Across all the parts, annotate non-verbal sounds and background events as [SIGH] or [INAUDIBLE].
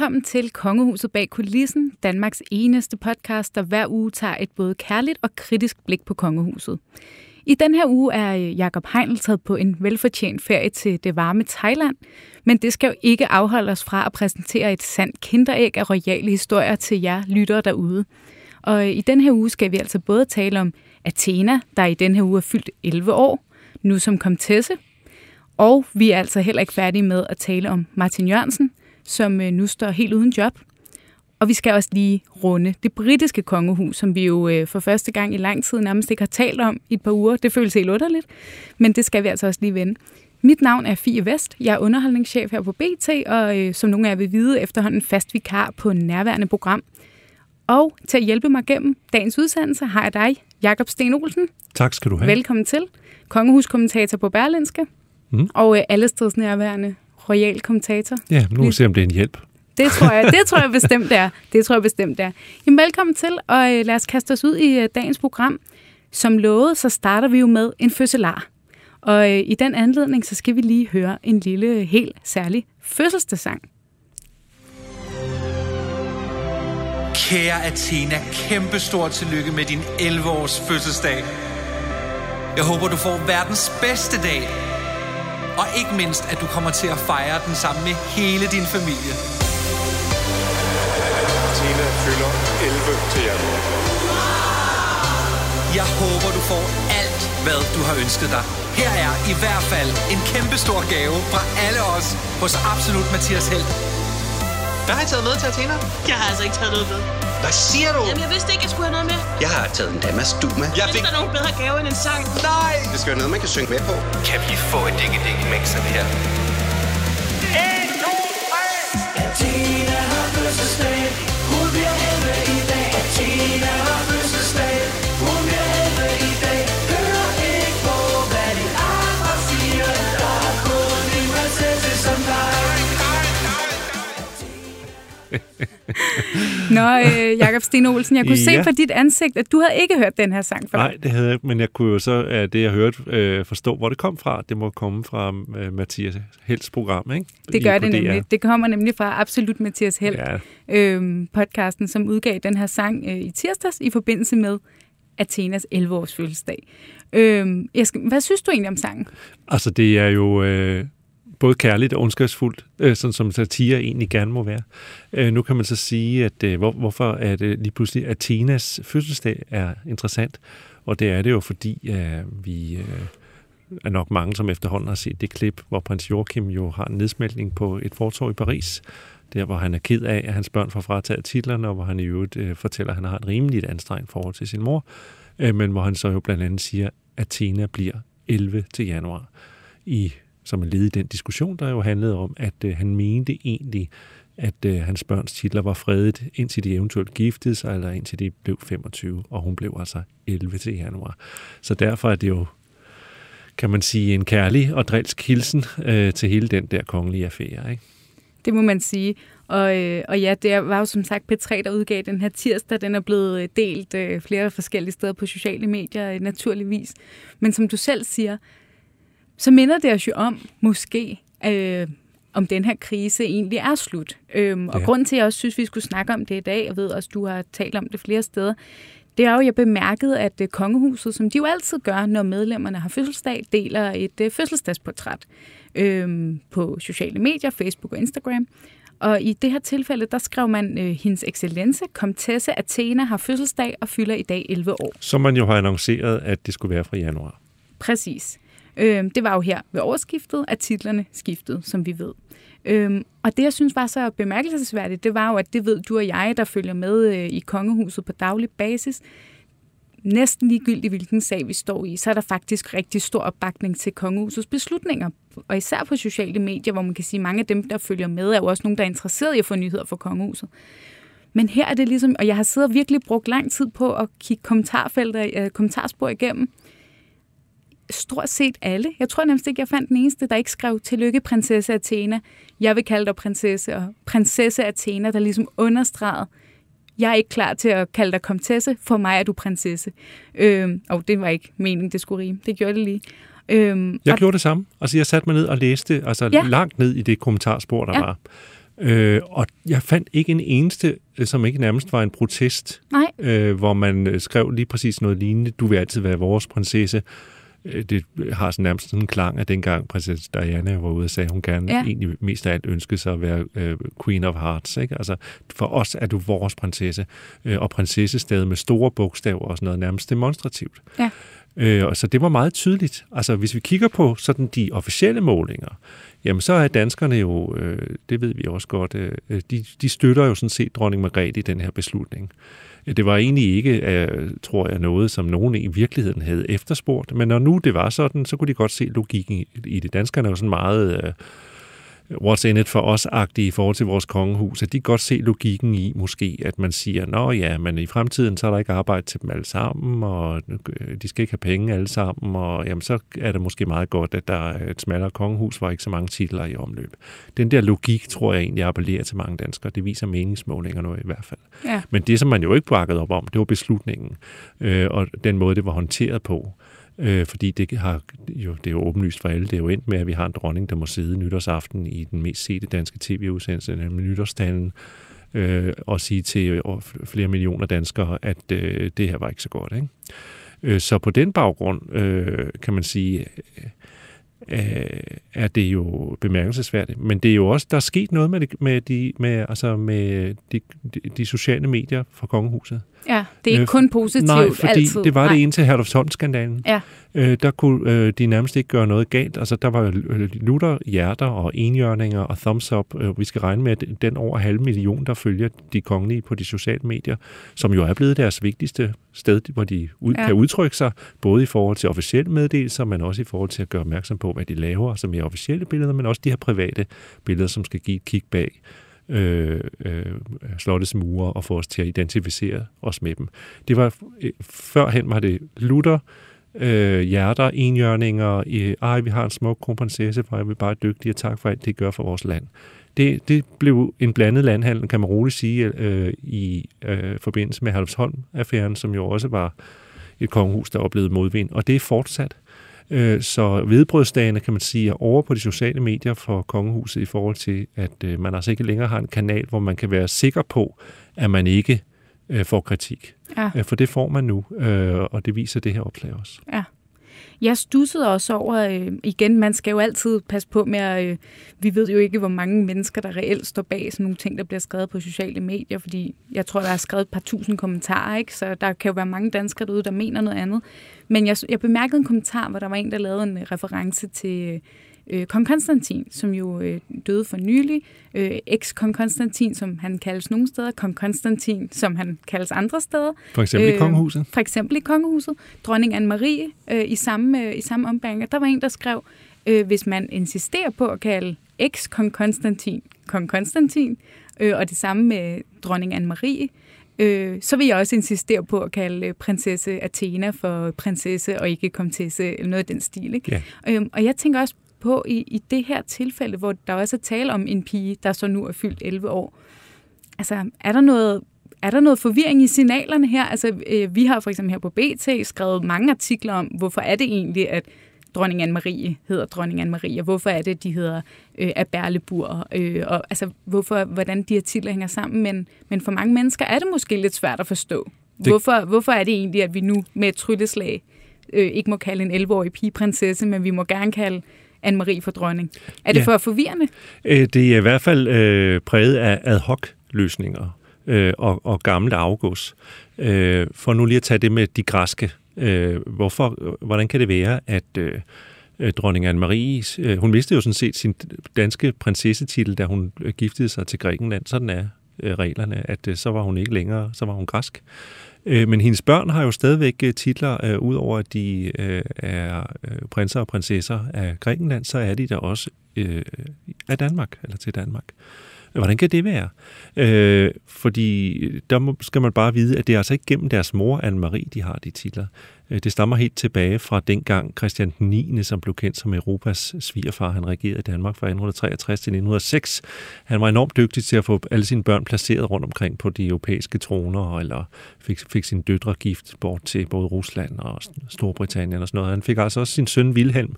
Velkommen til Kongehuset bag kulissen, Danmarks eneste podcast, der hver uge tager et både kærligt og kritisk blik på kongehuset. I den her uge er øh, Jakob Heinl taget på en velfortjent ferie til det varme Thailand, men det skal jo ikke afholde os fra at præsentere et sandt kinderæg af royale historier til jer lyttere derude. Og øh, i den her uge skal vi altså både tale om Athena, der i den her uge er fyldt 11 år, nu som komtesse, og vi er altså heller ikke færdige med at tale om Martin Jørgensen, som øh, nu står helt uden job. Og vi skal også lige runde det britiske kongehus, som vi jo øh, for første gang i lang tid nærmest ikke har talt om i et par uger. Det føles helt underligt, men det skal vi altså også lige vende. Mit navn er Fie Vest. Jeg er underholdningschef her på BT, og øh, som nogle af jer vil vide, efterhånden fast vikar på nærværende program. Og til at hjælpe mig gennem dagens udsendelse har jeg dig, Jakob Sten Olsen. Tak skal du have. Velkommen til. Kongehuskommentator på Berlinske. Mm. Og øh, allesteds nærværende royal kommentator. Ja, nu må vi se, om det er en hjælp. Det tror jeg, det tror jeg bestemt det er. Det tror jeg bestemt det er. Jamen, velkommen til, og øh, lad os kaste os ud i øh, dagens program. Som lovet, så starter vi jo med en fødselar. Og øh, i den anledning, så skal vi lige høre en lille, helt særlig fødselsdagssang. Kære Athena, kæmpe stort tillykke med din 11-års fødselsdag. Jeg håber, du får verdens bedste dag, og ikke mindst, at du kommer til at fejre den sammen med hele din familie. Tina fylder 11 til januar. Jeg håber, du får alt, hvad du har ønsket dig. Her er i hvert fald en kæmpe stor gave fra alle os hos Absolut Mathias Held. Hvad har I taget med til Athena? Jeg har altså ikke taget noget med. Hvad siger du? Jamen, jeg vidste ikke, jeg skulle have noget med. Jeg har taget en Damas du med. Jeg fik... der nogen bedre gave end en sang? Nej! Det skal være noget, man kan synge med på. Kan vi få et ding ding mix af det her? [LAUGHS] Nå, øh, Jakob Sten Olsen, jeg kunne ja. Se på dit ansigt, at du havde ikke hørt den her sang før. Nej, det havde jeg ikke, men jeg kunne jo så, af det jeg hørte, øh, forstå, hvor det kom fra. Det må komme fra øh, Mathias Helds program, ikke? Det gør I- det DR. nemlig. Det kommer nemlig fra Absolut Mathias Held, Ja, øhm, podcasten, som udgav den her sang øh, i tirsdags i forbindelse med Athenas 11-års fødselsdag. Øhm, jeg skal, hvad synes du egentlig om sangen? altså det er jo øh, både kærligt og ondskabsfuldt, øh, sådan som satire egentlig gerne må være. Øh, nu kan man så sige, at øh, hvor, hvorfor er det lige pludselig Athenas fødselsdag er interessant, og det er det jo, fordi øh, vi øh, er nok mange, som efterhånden har set det klip, hvor prins Joachim jo har en nedsmeltning på et fortorv i Paris, der hvor han er ked af, at hans børn får frataget titlerne, og hvor han i øvrigt øh, fortæller, at han har et rimeligt anstrengt forhold til sin mor, øh, men hvor han så jo blandt andet siger, at Athena bliver 11 til januar, i, som en led i den diskussion, der jo handlede om, at øh, han mente egentlig, at øh, hans børns titler var fredet, indtil de eventuelt giftede sig, eller indtil de blev 25, og hun blev altså 11 til januar. Så derfor er det jo, kan man sige, en kærlig og drilsk hilsen øh, til hele den der kongelige affære. Ikke? Det må man sige. Og, øh, og ja, det var jo som sagt P3, der udgav den her tirsdag. Den er blevet øh, delt øh, flere forskellige steder på sociale medier, øh, naturligvis. Men som du selv siger, så minder det os jo om, måske, øh, om den her krise egentlig er slut. Øhm, og Ja. grunden til, at jeg også synes, vi skulle snakke om det i dag, jeg ved også, du har talt om det flere steder, det er jo, jeg bemærkede, at øh, kongehuset, som de jo altid gør, når medlemmerne har fødselsdag, deler et øh, fødselsdagsportræt øhm, på sociale medier, Facebook og Instagram. Og i det her tilfælde, der skrev man, øh, hendes excellence, komtesse Athena, har fødselsdag og fylder i dag 11 år. Som man jo har annonceret, at det skulle være fra januar. Præcis. Øh, det var jo her ved årsskiftet, at titlerne skiftede, som vi ved. Øhm, og det, jeg synes var så bemærkelsesværdigt, det var jo, at det ved du og jeg, der følger med øh, i kongehuset på daglig basis. næsten ligegyldigt, hvilken sag vi står i, så er der faktisk rigtig stor opbakning til kongehusets beslutninger. Og især på sociale medier, hvor man kan sige, at mange af dem, der følger med, er jo også nogen, der er interesseret i at få nyheder fra kongehuset. Men her er det ligesom, og jeg har siddet og virkelig brugt lang tid på at kigge kommentarfelter, øh, kommentarspor igennem. Stort set alle. Jeg tror nærmest ikke, jeg fandt den eneste, der ikke skrev tillykke prinsesse Athena. Jeg vil kalde dig prinsesse, og prinsesse Athena, der ligesom understregede, jeg er ikke klar til at kalde dig komtesse, for mig er du prinsesse. Øhm, og det var ikke meningen, det skulle rime. Det gjorde det lige. Øhm, Jeg og- gjorde det samme. Altså, jeg satte mig ned og læste altså, Ja. langt ned i det kommentarspor, der Ja. ja. var. Øh, og jeg fandt ikke en eneste, øh, som ikke nærmest var en protest, Nej, øh, hvor man øh, skrev lige præcis noget lignende. Du vil altid være vores prinsesse. Øh, Det har sådan nærmest sådan en klang af dengang prinsesse Diana var ude og sagde, at hun gerne Ja. egentlig mest af alt ønskede sig at være øh, Queen of Hearts. Ikke? Altså, for os er du vores prinsesse. Øh, og prinsesse stadig med store bogstaver og sådan noget nærmest demonstrativt. Ja. Øh, og så det var meget tydeligt. Altså, hvis vi kigger på sådan de officielle målinger, jamen så er danskerne jo, øh, det ved vi også godt, øh, de, de støtter jo sådan set dronning Margrethe i den her beslutning. Det var egentlig ikke, øh, tror jeg, noget, som nogen i virkeligheden havde efterspurgt. Men når nu det var sådan, så kunne de godt se logikken i- i det. Danskerne er jo sådan meget øh, what's in it for os-agtige i forhold til vores kongehus. At de kan godt se logikken i måske, at man siger, nå ja, men i fremtiden så er der ikke arbejde til dem alle sammen, og øh, de skal ikke have penge alle sammen, og jamen, så er det måske meget godt, at der er et smallere kongehus, hvor ikke så mange titler i omløb. Den der logik, tror jeg egentlig appellerer til mange danskere. Det viser meningsmålinger nu i hvert fald. ja. Men det, som man jo ikke bakkede op om, det var beslutningen, øh, og den måde, det var håndteret på. Øh, fordi det, har, jo, det er jo åbenlyst for alle. Det er jo endt med, at vi har en dronning, der må sidde nytårsaften i den mest sete danske tv-udsendelse, nemlig nytårstalen, øh, og sige til flere millioner danskere, at øh, det her var ikke så godt. Ikke? Øh, så på den baggrund øh, kan man sige, øh, er det jo bemærkelsesværdigt. Men det er jo også, der er sket noget med, det, med, de, med, altså med de, de, de sociale medier fra kongehuset. ja. Det er ikke Øh, kun positivt Nej, fordi altid. det var Nej. det ene til Herlufsholm-skandalen. Ja. Øh, der kunne øh, de nærmest ikke gøre noget galt. Altså, der var lutter, hjerter og enhjørninger og thumbs up. Øh, vi skal regne med, at den over halv million, der følger de kongelige på de sociale medier, som jo er blevet deres vigtigste sted, hvor de ud, ja. kan udtrykke sig, både i forhold til officielle meddelelser, men også i forhold til at gøre opmærksom på, hvad de laver, altså som er officielle billeder, men også de her private billeder, som skal give et kig bag øh, øh, slottets mure og få os til at identificere os med dem. Det var, øh, førhen var det Luther, øh, hjerter, enjørninger, øh, ej, vi har en smuk kronprinsesse, for er vi bare dygtige, og tak for alt, det gør for vores land. Det, det blev en blandet landhandel, kan man roligt sige, øh, i øh, forbindelse med Halvsholm-affæren, som jo også var et kongehus, der oplevede modvind, og det er fortsat. Øh, så vedbrødsdagene, kan man sige, er over på de sociale medier for kongehuset i forhold til, at øh, man altså ikke længere har en kanal, hvor man kan være sikker på, at man ikke øh, får kritik. Ja. Øh, For det får man nu, øh, og det viser det her opslag også. Jeg stussede også over, øh, igen, man skal jo altid passe på med at, øh, vi ved jo ikke, hvor mange mennesker, der reelt står bag sådan nogle ting, der bliver skrevet på sociale medier, fordi jeg tror, der er skrevet et par tusind kommentarer, ikke? så der kan jo være mange danskere derude, der mener noget andet. Men jeg, jeg bemærkede en kommentar, hvor der var en, der lavede en øh, reference til øh, kong Konstantin, som jo øh, døde for nylig. Øh, Eks-kong Konstantin, som han kaldes nogle steder. Kong Konstantin, som han kaldes andre steder. For eksempel øh, i Øh, kongehuset. For eksempel i kongehuset. Dronning Anne-Marie øh, i samme, øh, i samme ombæring. Der var en, der skrev, øh, hvis man insisterer på at kalde eks-kong Konstantin kong Konstantin, øh, og det samme med dronning Anne-Marie, øh, så vil jeg også insistere på at kalde øh, prinsesse Athena for prinsesse og ikke komtesse, eller noget af den stil. Ikke? Ja. Øhm, og jeg tænker også på i, i det her tilfælde, hvor der også er tale om en pige, der så nu er fyldt 11 år. Altså, er der noget er der noget forvirring i signalerne her? Altså, øh, vi har for eksempel her på BT skrevet mange artikler om, hvorfor er det egentlig, at dronning Anne-Marie hedder dronning Anne-Marie, og hvorfor er det, de hedder øh, Aberlebur, øh, og altså, hvorfor, hvordan de her titler hænger sammen. Men, men for mange mennesker er det måske lidt svært at forstå. Det- Hvorfor, hvorfor er det egentlig, at vi nu med et trylleslag øh, ikke må kalde en 11-årig pige prinsesse, men vi må gerne kalde Anne-Marie for dronning? Er det Ja. for forvirrende? Øh, Det er i hvert fald øh, præget af ad hoc løsninger øh, og, og gammelt afgås. Øh, for nu lige at tage det med de græske. Øh, hvorfor, hvordan kan det være, at øh, øh, dronning Anne-Marie, øh, hun mistede jo sådan set sin danske prinsessetitel, da hun giftede sig til Grækenland. Sådan er reglerne, at så var hun ikke længere, så var hun græsk. Øh, men hendes børn har jo stadigvæk øh, titler, øh, udover at de øh, er øh, prinser og prinsesser af Grækenland, så er de der også øh, af Danmark, eller til Danmark. Hvordan kan det være? Øh, fordi øh, der må, skal man bare vide, at det er altså ikke gennem deres mor, Anne-Marie, de har de titler. Øh, det stammer helt tilbage fra dengang Christian 9., som blev kendt som Europas svigerfar. Han regerede i Danmark fra 1963 til 1906. Han var enormt dygtig til at få alle sine børn placeret rundt omkring på de europæiske troner, eller fik, fik sin døtre gift bort til både Rusland og Storbritannien og sådan noget. Han fik altså også sin søn Wilhelm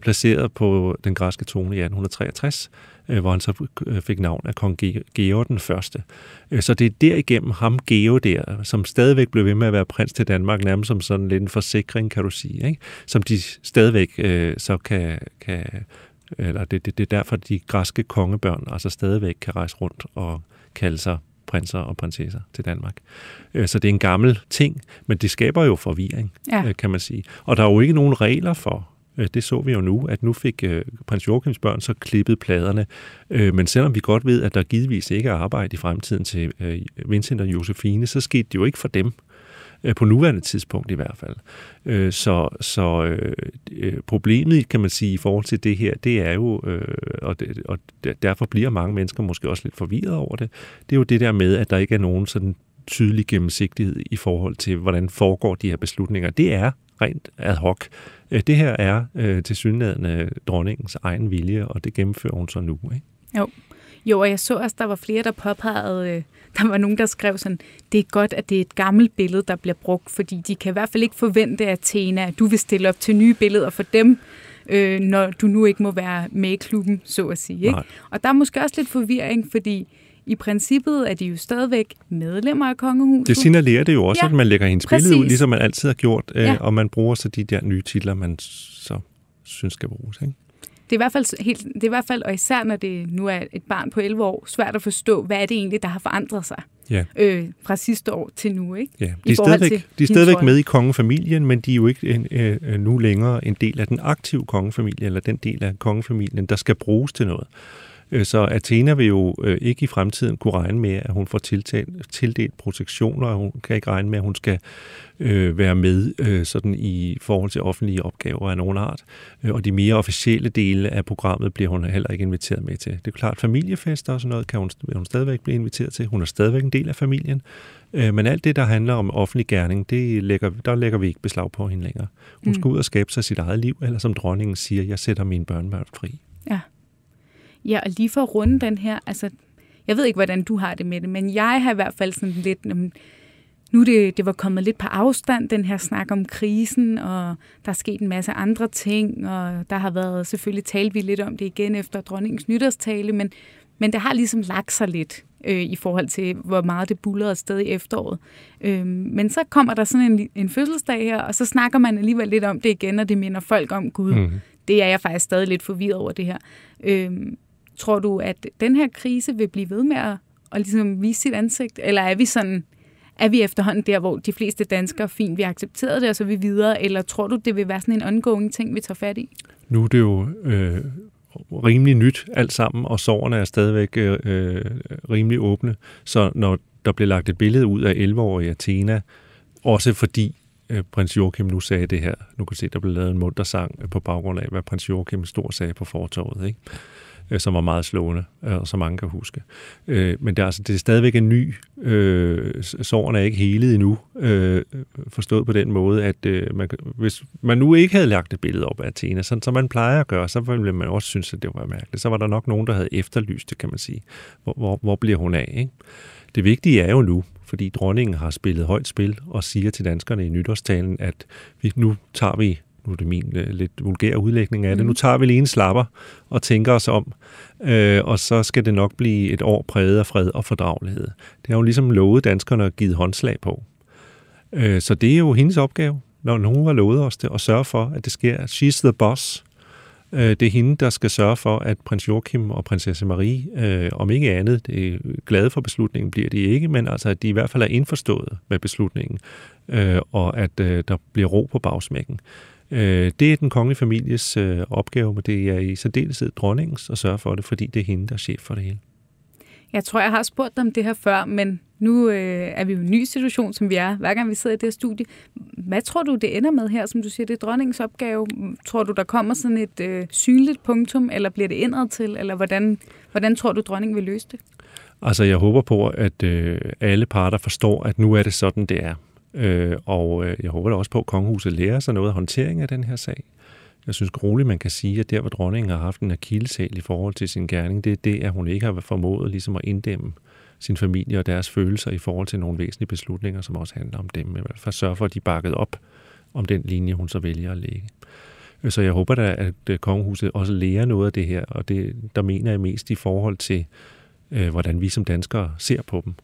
placeret på den græske trone i 1863 øh, hvor han så øh, fik navn af kong Georg den første. Øh, så det er derigennem ham, Geo der, som stadigvæk blev ved med at være prins til Danmark, nærmest som sådan lidt en forsikring, kan du sige, ikke? som de stadigvæk øh, så kan, kan eller det, det, det er derfor, de græske kongebørn altså stadigvæk kan rejse rundt og kalde sig prinser og prinsesser til Danmark. Øh, så det er en gammel ting, men det skaber jo forvirring, ja. kan man sige. Og der er jo ikke nogen regler for, Øh, Øh, det så vi jo nu, at nu fik øh, prins Joachims børn så klippet pladerne. Øh, men selvom vi godt ved, at der givetvis ikke er arbejde i fremtiden til Vincent og Josefine, så skete det jo ikke for dem på nuværende tidspunkt i hvert fald. Så, så problemet, kan man sige, i forhold til det her, det er jo, og, det, og derfor bliver mange mennesker måske også lidt forvirret over det, det er jo det der med, at der ikke er nogen sådan tydelig gennemsigtighed i forhold til, hvordan foregår de her beslutninger. Det er rent ad hoc. Øh, det her er øh, til synligheden dronningens egen vilje, og det gennemfører hun så nu. Ikke? Jo. Jo, og jeg så også, der var flere, der påpegede, øh, der var nogen, der skrev sådan, det er godt, at det er et gammelt billede, der bliver brugt, fordi de kan i hvert fald ikke forvente af Tena, at du vil stille op til nye billeder for dem, øh, når du nu ikke må være med i klubben, så at sige. Ikke? Og der er måske også lidt forvirring, fordi i princippet er de jo stadigvæk medlemmer af kongehuset. Det signalerer det jo også, ja, at man lægger hendes præcis. billede ud, ligesom man altid har gjort, øh, ja. og man bruger så de der nye titler, man så synes skal bruges. Ikke? Det er, i hvert fald helt, det er i hvert fald, og især når det nu er et barn på 11 år, svært at forstå, hvad er det egentlig, der har forandret sig ja. øh, fra sidste år til nu. Ikke? Ja. De, er stadigvæk, de er stadigvæk med i kongefamilien, men de er jo ikke en, øh, nu længere en del af den aktive kongefamilie, eller den del af kongefamilien, der skal bruges til noget. Øh, så Athena vil jo øh, ikke i fremtiden kunne regne med, at hun får tiltalt, tildelt protektioner, og hun kan ikke regne med, at hun skal øh, være med øh, sådan i forhold til offentlige opgaver af nogen art. Øh, og de mere officielle dele af programmet bliver hun heller ikke inviteret med til. Det er klart, familiefester og sådan noget kan hun, vil hun stadigvæk blive inviteret til. Hun er stadigvæk en del af familien. Øh, men alt det, der handler om offentlig gerning, det lægger, der lægger vi ikke beslag på hende længere. Hun skal mm. ud og skabe sig sit eget liv, eller som dronningen siger, jeg sætter mine børnebørn fri. Ja. Ja, og lige for at runde den her, altså, jeg ved ikke, hvordan du har det med det, men jeg har i hvert fald sådan lidt, nu det, det var kommet lidt på afstand, den her snak om krisen, og der er sket en masse andre ting, og der har været, selvfølgelig talt vi lidt om det igen efter dronningens nytårstale, men, men det har ligesom lagt sig lidt øh, i forhold til, hvor meget det bullerede sted i efteråret. Øh, men så kommer der sådan en, en fødselsdag her, og så snakker man alligevel lidt om det igen, og det minder folk om, Gud, mm. det er jeg faktisk stadig lidt forvirret over det her. Øh, Tror du, at den her krise vil blive ved med at, at ligesom vise sit ansigt? Eller er vi sådan, er vi efterhånden der, hvor de fleste danskere fint, vi har accepteret det, og så er vi videre? Eller tror du, det vil være sådan en ongoing ting, vi tager fat i? Nu er det jo øh, rimelig nyt alt sammen, og sårene er stadigvæk øh, øh rimelig åbne. Så når der bliver lagt et billede ud af 11-årige Athena, også fordi øh, prins Joachim nu sagde det her. Nu kan se, der blev lavet en muntersang øh, på baggrund af, hvad prins Joachim stor sagde på fortorvet. Ikke? Øh, som var meget slående, øh, og som mange kan huske. Øh, men det er, altså, det er stadigvæk en ny. Øh, sårene er ikke helet endnu, øh, forstået på den måde, at øh, man, hvis man nu ikke havde lagt et billede op af Athena, sådan som man plejer at gøre, så ville man også synes, at det var mærkeligt. Så var der nok nogen, der havde efterlyst det, kan man sige. Hvor, hvor, hvor bliver hun af? Ikke? Det vigtige er jo nu, fordi dronningen har spillet højt spil og siger til danskerne i nytårstalen, at vi, nu tager vi nu er det min uh, lidt vulgære udlægning af det, mm. nu tager vi lige en slapper og tænker os om, uh, og så skal det nok blive et år præget af fred og fordragelighed. Det har jo ligesom lovet danskerne at give håndslag på. Uh, så det er jo hendes opgave, når nogen har lovet os det, at sørge for, at det sker. She's the boss. Uh, det er hende, der skal sørge for, at prins Joachim og prinsesse Marie, uh, om ikke andet, det er glade for beslutningen bliver de ikke, men altså, at de i hvert fald er indforstået med beslutningen, uh, og at uh, der bliver ro på bagsmækken. Øh, det er den kongelige families øh, opgave, men det er i særdeleshed dronningens at sørge for det, fordi det er hende, der er chef for det hele. Jeg tror, jeg har spurgt dig om det her før, men nu øh, er vi jo i en ny situation, som vi er, hver gang vi sidder i det her studie. Hvad tror du, det ender med her, som du siger, det er dronningens opgave? Tror du, der kommer sådan et øh, synligt punktum, eller bliver det indad til, eller hvordan, hvordan tror du, dronningen vil løse det? Altså, jeg håber på, at øh, alle parter forstår, at nu er det sådan, det er. Øh, og øh, jeg håber da også på, at kongehuset lærer sig noget af håndtering af den her sag. Jeg synes roligt, man kan sige, at der, hvor dronningen har haft en akillesal i forhold til sin gerning, det er det, at hun ikke har formået ligesom at inddæmme sin familie og deres følelser i forhold til nogle væsentlige beslutninger, som også handler om dem. I hvert fald sørge for, at de bakket op om den linje, hun så vælger at lægge. Øh, så jeg håber da, at øh, kongehuset også lærer noget af det her, og det, der mener jeg mest i forhold til, øh, hvordan vi som danskere ser på dem.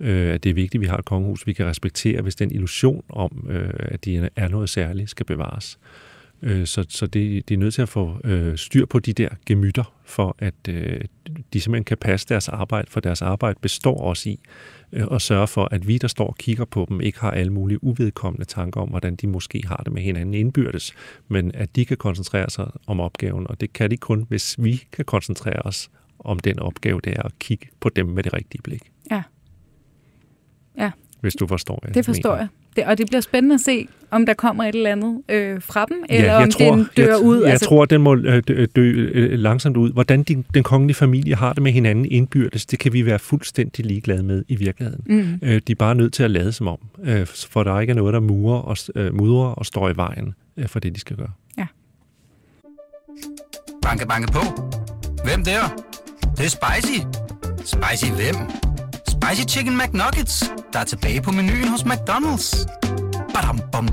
Øh, at det er vigtigt, at vi har et kongehus, vi kan respektere, hvis den illusion om, øh, at de er noget særligt, skal bevares. Øh, så så det, de er nødt til at få øh, styr på de der gemytter, for at øh, de simpelthen kan passe deres arbejde, for deres arbejde består også i øh, at sørge for, at vi, der står og kigger på dem, ikke har alle mulige uvedkommende tanker om, hvordan de måske har det med hinanden indbyrdes, men at de kan koncentrere sig om opgaven, og det kan de kun, hvis vi kan koncentrere os om den opgave, det er at kigge på dem med det rigtige blik. Ja. Ja. Hvis du forstår, hvad Det forstår mener. jeg. Det, og det bliver spændende at se, om der kommer et eller andet øh, fra dem, eller ja, om tror, den dør jeg, ud. Jeg altså... tror, den må øh, dø, øh, langsomt ud. Hvordan de, den kongelige familie har det med hinanden indbyrdes, det kan vi være fuldstændig ligeglade med i virkeligheden. Mm. Øh, de er bare nødt til at lade som om, øh, for der ikke er noget, der murer og, øh, mudrer og står i vejen øh, for det, de skal gøre. Ja. Banke, banke på. Hvem der? Det, det er spicy. Spicy hvem? Spicy Chicken McNuggets, der er tilbage på menuen hos McDonald's. Badum, bom,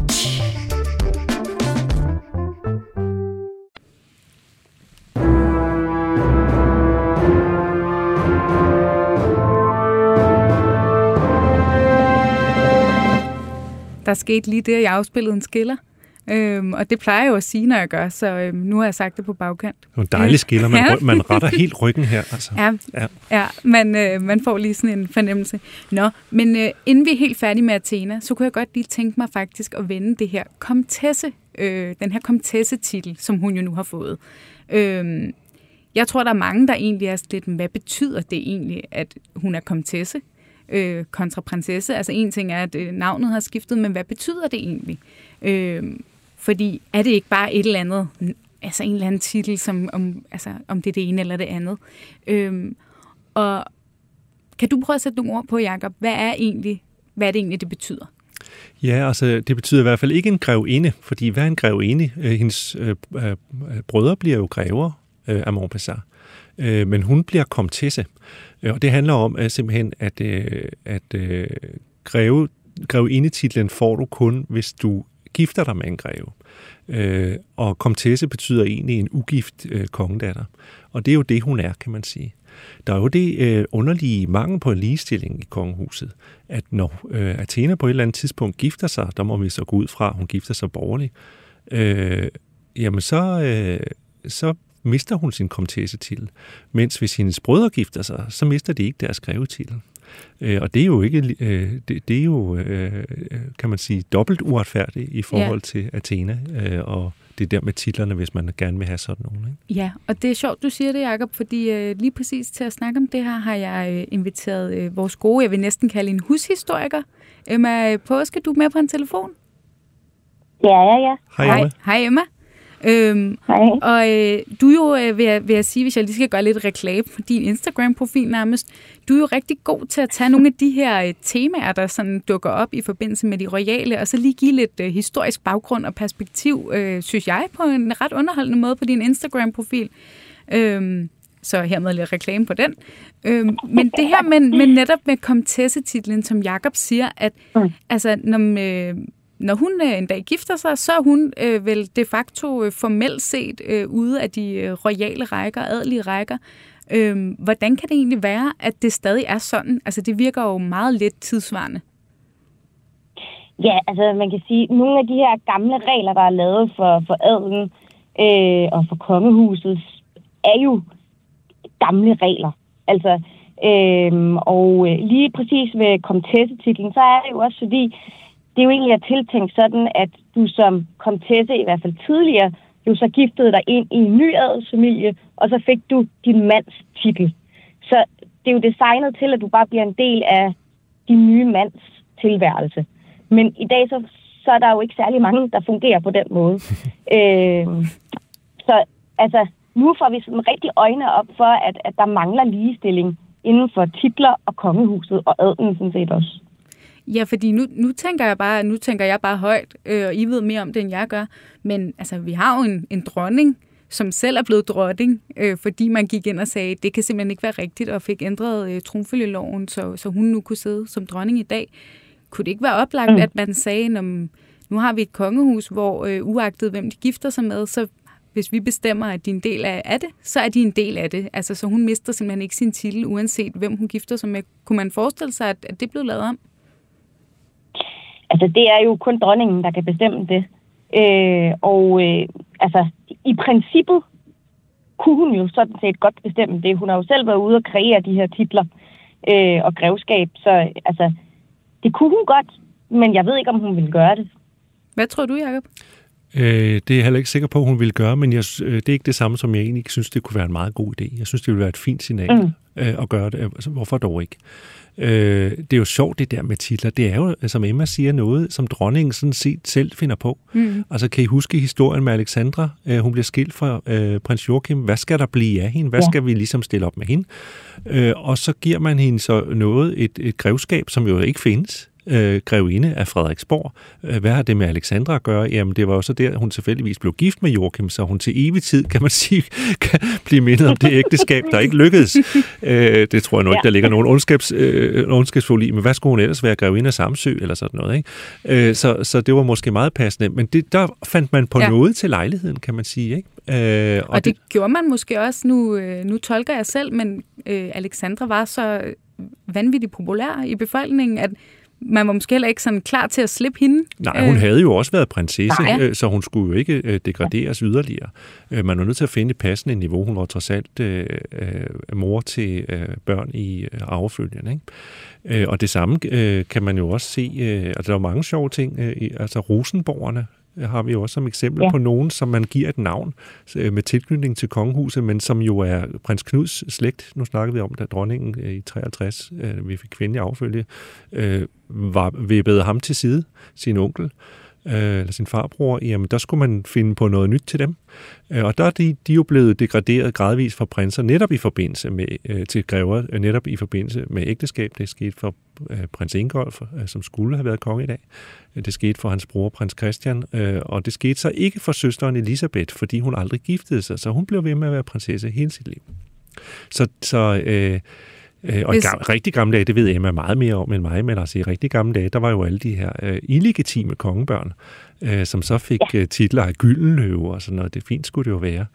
Der skete lige det, at jeg afspillede en skiller. Øhm, og det plejer jeg jo at sige, når jeg gør, så øhm, nu har jeg sagt det på bagkant. Det er en dejlig skiller. Man, ja. man retter helt ryggen her. Altså. Ja, ja. ja man, øh, man får lige sådan en fornemmelse. Nå, men øh, inden vi er helt færdige med Athena, så kunne jeg godt lige tænke mig faktisk at vende det her komtesse, øh, den her komtesse-titel, som hun jo nu har fået. Øhm, jeg tror, der er mange, der egentlig er lidt, hvad betyder det egentlig, at hun er komtesse? øh, kontra prinsesse. Altså en ting er, at øh, navnet har skiftet, men hvad betyder det egentlig? Øh, fordi er det ikke bare et eller andet, altså en eller anden titel, som om, altså, om det er det ene eller det andet? Øhm, og kan du prøve at sætte nogle ord på, Jacob? Hvad er egentlig, hvad er det egentlig, det betyder? Ja, altså det betyder i hvert fald ikke en grevinde, fordi hvad er en grevinde? Øh, hendes øh, øh, brødre bliver jo grever øh, af Montpessar, øh, men hun bliver komtesse. Øh, og det handler om at simpelthen, at, øh, at øh, greve, grevindetitlen får du kun, hvis du gifter dig med en greve. Øh, og komtesse betyder egentlig en ugift øh, kongedatter. Og det er jo det, hun er, kan man sige. Der er jo det øh, underlige mangel på ligestilling i kongehuset, at når øh, Athena på et eller andet tidspunkt gifter sig, der må vi så gå ud fra, at hun gifter sig borgerligt, øh, jamen så, øh, så mister hun sin komtesse-titel. Mens hvis hendes brødre gifter sig, så mister de ikke deres grevetitel. Øh, og det er jo ikke, øh, det, det er jo, øh, kan man sige, dobbelt uretfærdigt i forhold ja. til Athena og det der med titlerne, hvis man gerne vil have sådan nogle. Ikke? Ja, og det er sjovt, du siger det, Jacob, fordi øh, lige præcis til at snakke om det her, har jeg øh, inviteret øh, vores gode, jeg vil næsten kalde en hushistoriker, Emma Påske. Du er med på en telefon? Ja, ja, ja. Hej, Emma. Hej, Emma. Øhm, Hej. Og øh, du er jo, øh, vil, jeg, vil jeg sige, hvis jeg lige skal gøre lidt reklame på din Instagram-profil nærmest, du er jo rigtig god til at tage nogle af de her øh, temaer, der sådan dukker op i forbindelse med de royale, og så lige give lidt øh, historisk baggrund og perspektiv, øh, synes jeg, på en ret underholdende måde på din Instagram-profil. Øhm, så hermed lidt reklame på den. Øhm, men det her med, med netop med komtesse-titlen, som Jakob siger, at mm. altså, når, øh, når hun øh, en dag gifter sig, så er hun øh, vel de facto øh, formelt set øh, ude af de øh, royale rækker, adelige rækker. Øh, hvordan kan det egentlig være, at det stadig er sådan? Altså, det virker jo meget lidt tidsvarende. Ja, altså man kan sige, at nogle af de her gamle regler, der er lavet for, for adelen øh, og for kongehuset, er jo gamle regler. Altså, øhm, øh, og lige præcis med komtessetitlen, så er det jo også fordi, det er jo egentlig er tiltænkt sådan, at du som komtesse, i hvert fald tidligere, jo så giftede dig ind i en ny adelsfamilie, og så fik du din mands titel. Så det er jo designet til, at du bare bliver en del af din nye mands tilværelse. Men i dag, så, så er der jo ikke særlig mange, der fungerer på den måde. [LAUGHS] øh, så altså, nu får vi sådan rigtig øjne op for, at, at der mangler ligestilling inden for titler og kongehuset og adelen sådan set også. Ja, fordi nu, nu, tænker jeg bare, nu tænker jeg bare højt, øh, og I ved mere om det, end jeg gør. Men altså, vi har jo en, en dronning, som selv er blevet dronning, øh, fordi man gik ind og sagde, det kan simpelthen ikke være rigtigt, og fik ændret øh, tronfølgeloven, så, så hun nu kunne sidde som dronning i dag. Kunne det ikke være oplagt, mm. at man sagde, når, nu har vi et kongehus, hvor øh, uagtet hvem de gifter sig med, så hvis vi bestemmer, at de er en del af, af det, så er de en del af det. Altså, så hun mister simpelthen ikke sin titel, uanset hvem hun gifter sig med. Kunne man forestille sig, at, at det blev lavet om? Altså, det er jo kun dronningen, der kan bestemme det. Øh, og øh, altså, i princippet kunne hun jo sådan set godt bestemme det. Hun har jo selv været ude og kreere de her titler øh, og grevskab, så altså, det kunne hun godt, men jeg ved ikke, om hun ville gøre det. Hvad tror du, Jacob? Øh, det er jeg heller ikke sikker på, hun vil gøre, men jeg, øh, det er ikke det samme, som jeg egentlig synes, det kunne være en meget god idé. Jeg synes, det ville være et fint signal mm. øh, at gøre det. Altså, hvorfor dog ikke? Øh, det er jo sjovt, det der med titler. Det er jo, som Emma siger, noget, som dronningen sådan set selv finder på. Mm. Altså, kan I huske historien med Alexandra? Øh, hun bliver skilt fra øh, prins Joachim. Hvad skal der blive af hende? Hvad ja. skal vi ligesom stille op med hende? Øh, og så giver man hende så noget, et, et grevskab, som jo ikke findes øh, grevinde af Frederiksborg. Øh, hvad har det med Alexandra at gøre? Jamen, det var jo så der, hun tilfældigvis blev gift med Joachim, så hun til evig tid, kan man [LAUGHS] sige, kan blive mindet om det ægteskab, der ikke lykkedes. Øh, det tror jeg nu ikke, der ligger nogen ondskabs, øh, ondskabsfuld i, men hvad skulle hun ellers være? Grevinde af Samsø eller sådan noget, ikke? Øh, så, så det var måske meget passende, men det, der fandt man på ja. noget til lejligheden, kan man sige, ikke? Øh, og, og det, det gjorde man måske også, nu, øh, nu tolker jeg selv, men øh, Alexandra var så vanvittigt populær i befolkningen, at man var måske heller ikke sådan klar til at slippe hende. Nej, hun øh. havde jo også været prinsesse, Nej. Øh, så hun skulle jo ikke øh, degraderes yderligere. Man var nødt til at finde et passende niveau. Hun var trods alt øh, mor til øh, børn i arvefølgen. Ikke? Og det samme øh, kan man jo også se, øh, altså der er mange sjove ting, altså Rosenborgerne har vi jo også som eksempel ja. på nogen, som man giver et navn øh, med tilknytning til kongehuset, men som jo er prins Knuds slægt. Nu snakker vi om, da dronningen øh, i 63, øh, vi fik kvindelig affølge, var vippede ham til side, sin onkel Øh, eller sin farbror, jamen der skulle man finde på noget nyt til dem. Øh, og der er de, de er jo blevet degraderet gradvist fra prinser, netop i forbindelse med, øh, til grever, netop i forbindelse med ægteskab. Det skete for prins Ingolf, som skulle have været konge i dag. Det skete for hans bror, prins Christian, øh, og det skete så ikke for søsteren Elisabeth, fordi hun aldrig giftede sig, så hun blev ved med at være prinsesse hele sit liv. Så, så øh, øh, og Hvis... i gam, rigtig gamle dage, det ved Emma meget mere om end mig, men altså i rigtig gamle dage, der var jo alle de her øh, illegitime kongebørn, øh, som så fik ja. øh, titler af gyldenløve og sådan noget. Det fint skulle det jo være.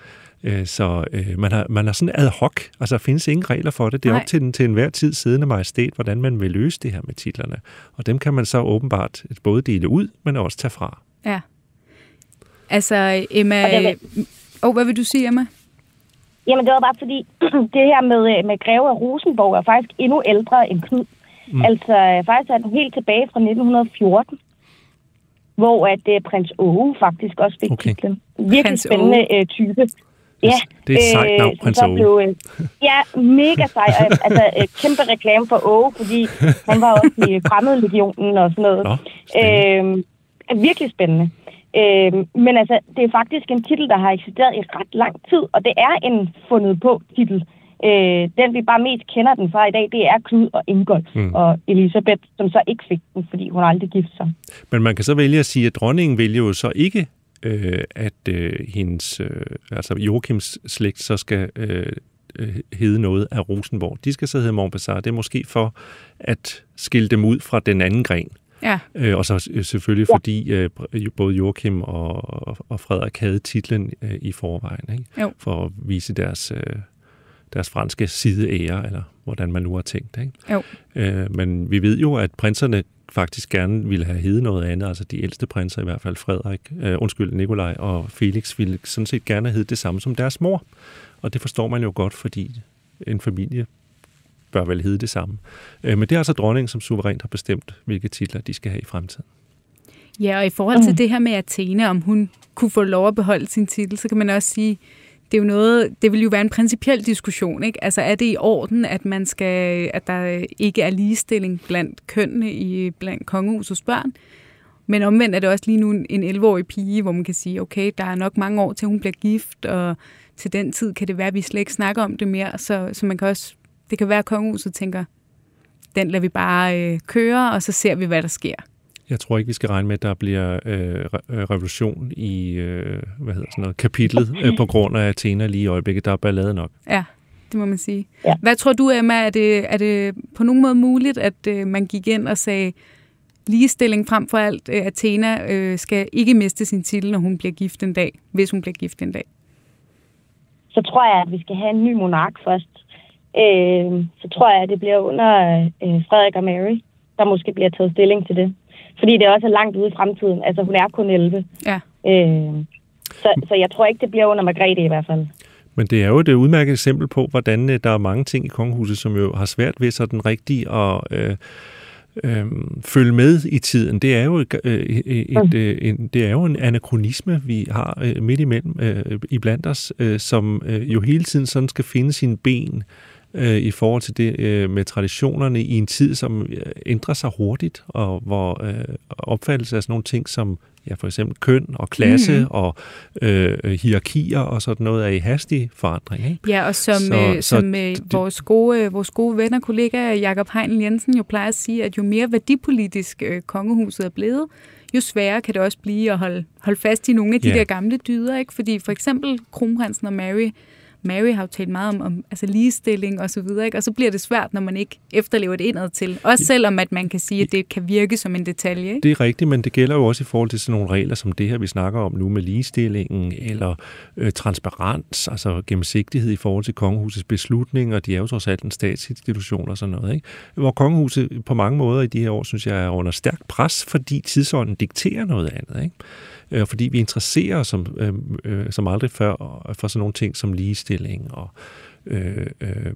Øh, så øh, man, har, man har sådan ad hoc, altså der findes ingen regler for det. Det er Nej. op til den til enhver tid siddende majestæt, hvordan man vil løse det her med titlerne. Og dem kan man så åbenbart både dele ud, men også tage fra. Ja. Altså, Emma... Åh, oh, hvad vil du sige, Emma? Jamen, det var bare fordi, [CLEARS THROAT] det her med, øh, med Greve af Rosenborg er faktisk endnu ældre end Knud. Mm. Altså, faktisk er den helt tilbage fra 1914 hvor at uh, prins Åge faktisk også fik okay. titlen. Virkelig prins spændende uh, type. Ja, det er et sejt navn, prins Åge. Blev, øh, ja, mega sej. altså, øh, kæmpe reklame for Åge, fordi han var også i [LAUGHS] fremmedlegionen og sådan noget. Nå, spændende. øh, virkelig spændende. Øh, men altså, det er faktisk en titel, der har eksisteret i ret lang tid, og det er en fundet på titel. Øh, den, vi bare mest kender den fra i dag, det er Knud og Ingolf mm. og Elisabeth, som så ikke fik den, fordi hun aldrig giftede sig. Men man kan så vælge at sige, at dronningen vælger jo så ikke øh, at øh, hendes, øh, altså Joachims slægt så skal øh, øh, hedde noget af Rosenborg. De skal så hedde Montbazar. Det er måske for at skille dem ud fra den anden gren. Ja. Øh, og så øh, selvfølgelig ja. fordi øh, både Joachim og, og Frederik havde titlen øh, i forvejen, ikke? Jo. for at vise deres, øh, deres franske sideære, eller hvordan man nu har tænkt. Ikke? Jo. Øh, men vi ved jo, at prinserne faktisk gerne ville have heddet noget andet, altså de ældste prinser i hvert fald, Frederik, øh, undskyld, Nikolaj og Felix, ville sådan set gerne have heddet det samme som deres mor. Og det forstår man jo godt, fordi en familie bør vel hedde det samme. Øh, men det er altså dronningen, som suverænt har bestemt, hvilke titler de skal have i fremtiden. Ja, og i forhold til mm. det her med Athena, om hun kunne få lov at beholde sin titel, så kan man også sige, det er jo noget, det vil jo være en principiel diskussion, ikke? Altså er det i orden, at man skal, at der ikke er ligestilling blandt kønnene i blandt kongehusets børn? Men omvendt er det også lige nu en 11-årig pige, hvor man kan sige, okay, der er nok mange år til hun bliver gift, og til den tid kan det være, at vi slet ikke snakker om det mere, så, så man kan også, det kan være, at kongehuset tænker, den lader vi bare øh, køre, og så ser vi, hvad der sker. Jeg tror ikke, vi skal regne med, at der bliver øh, re- revolution i øh, hvad hedder sådan noget, kapitlet [LAUGHS] øh, på grund af Athena lige i øjeblikket. Der er ballade nok. Ja, det må man sige. Ja. Hvad tror du, Emma, er det, er det på nogen måde muligt, at øh, man gik ind og sagde, ligestilling frem for alt, øh, Athena øh, skal ikke miste sin titel, når hun bliver gift en dag, hvis hun bliver gift en dag? Så tror jeg, at vi skal have en ny monark først. Øh, så tror jeg, at det bliver under øh, Frederik og Mary, der måske bliver taget stilling til det. Fordi det også er langt ude i fremtiden. Altså, hun er kun 11. Ja. Øh, så, så jeg tror ikke, det bliver under Margrethe i hvert fald. Men det er jo et øh, udmærket eksempel på, hvordan øh, der er mange ting i kongehuset, som jo har svært ved sådan rigtigt at øh, øh, følge med i tiden. Det er jo, et, øh, et, øh, en, det er jo en anachronisme, vi har øh, midt imellem øh, iblandt os, øh, som øh, jo hele tiden sådan skal finde sine ben øh, i forhold til det øh, med traditionerne i en tid, som øh, ændrer sig hurtigt, og hvor øh, opfattelse af sådan nogle ting som ja, for eksempel køn og klasse mm. og øh, hierarkier og sådan noget er i hastig forandring. Ikke? Ja, og som, Så- så, øh, så som øh, det- vores, gode, øh, vores gode ven og kollega Jakob Heinl Jensen jo plejer at sige, at jo mere værdipolitisk øh, kongehuset er blevet, jo sværere kan det også blive at holde, holde fast i nogle af de Ja. der gamle dyder. Ikke? Fordi for eksempel kronprinsen og Mary, Mary har jo talt meget om, om altså ligestilling og så videre, ikke? og så bliver det svært, når man ikke efterlever det indad til. Også selvom at man kan sige, at det kan virke som en detalje. Ikke? Det er rigtigt, men det gælder jo også i forhold til sådan nogle regler som det her, vi snakker om nu med ligestillingen, eller øh, transparens, altså gennemsigtighed i forhold til kongehusets beslutninger. De er jo trods alt en statsinstitution og sådan noget. Ikke? Hvor kongehuset på mange måder i de her år, synes jeg, er under stærkt pres, fordi tidsånden dikterer noget andet. Ikke? Øh, fordi vi interesserer os som, øh, øh, som aldrig før for sådan nogle ting som ligestilling og øh, øh,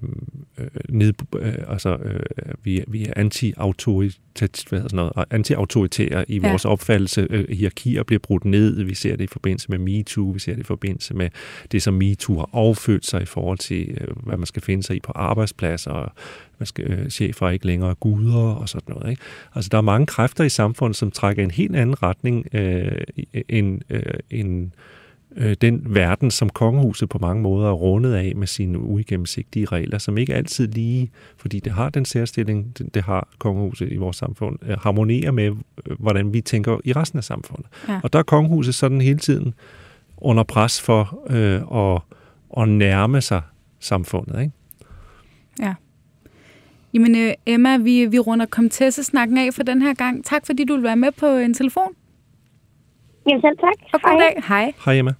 øh, ned, øh, altså, øh, vi, er- vi er anti-autoritære, anti-autoritære i Ja. vores opfattelse. Øh, hierarkier bliver brudt ned. Vi ser det i forbindelse med MeToo. Vi ser det i forbindelse med det, som MeToo har affødt sig i forhold til, øh, hvad man skal finde sig i på arbejdspladser. Og man skal, øh, chefer er ikke længere guder og sådan noget. Ikke? Altså, der er mange kræfter i samfundet, som trækker en helt anden retning øh, end, øh, end øh, den verden, som kongehuset på mange måder er rundet af med sine uigennemsigtige regler, som ikke altid lige, fordi det har den særstilling, det, det har kongehuset i vores samfund, øh, harmonerer med, øh, hvordan vi tænker i resten af samfundet. Ja. Og der er kongehuset sådan hele tiden under pres for øh, at, at nærme sig samfundet. Ikke? Ja. Jamen øh, Emma, vi, vi runder Comtesse-snakken af for den her gang. Tak fordi du vil være med på en telefon. Jamen selv tak. Og god dag. Hej. Hej Emma.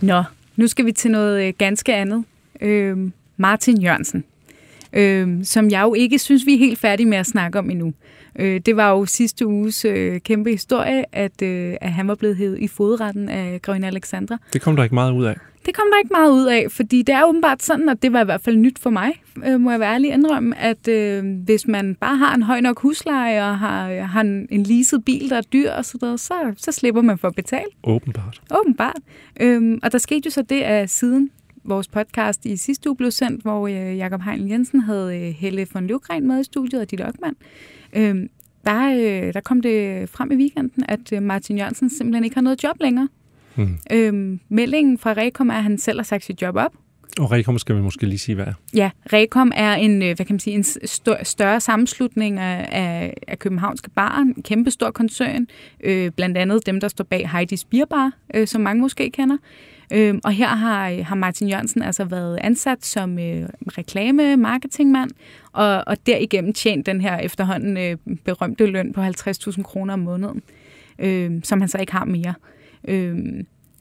Nå, nu skal vi til noget øh, ganske andet. Øh, Martin Jørgensen, øh, som jeg jo ikke synes, vi er helt færdige med at snakke om endnu. Øh, det var jo sidste uges øh, kæmpe historie, at, øh, at han var blevet hævet i fodretten af Grønne Alexandra. Det kom der ikke meget ud af. Det kom der ikke meget ud af, fordi det er åbenbart sådan, og det var i hvert fald nyt for mig, øh, må jeg være ærlig indrømme, at øh, hvis man bare har en høj nok husleje og har, har en, en leaset bil, der er dyr og sådan noget, så, så slipper man for at betale. Åbenbart. Åbenbart. Øhm, og der skete jo så det, at siden vores podcast i sidste uge blev sendt, hvor øh, Jakob Heinl Jensen havde øh, Helle von Løvgren med i studiet og Ditte Ockmann, øhm, der, øh, der kom det frem i weekenden, at øh, Martin Jørgensen simpelthen ikke har noget job længere. Hmm. Øhm, meldingen fra Rekom er, at han selv har sagt sit job op. Og Rekom skal vi måske lige sige, hvad er. Ja, Rekom er en, øh, hvad kan man sige, en stør, større sammenslutning af, af, af københavnske barer, en kæmpe stor koncern, øh, blandt andet dem, der står bag Heidi's Bierbar, øh, som mange måske kender. Øh, og her har, har Martin Jørgensen altså været ansat som øh, reklame-marketingmand, og, og derigennem tjent den her efterhånden øh, berømte løn på 50.000 kroner om måneden, øh, som han så ikke har mere. Øh,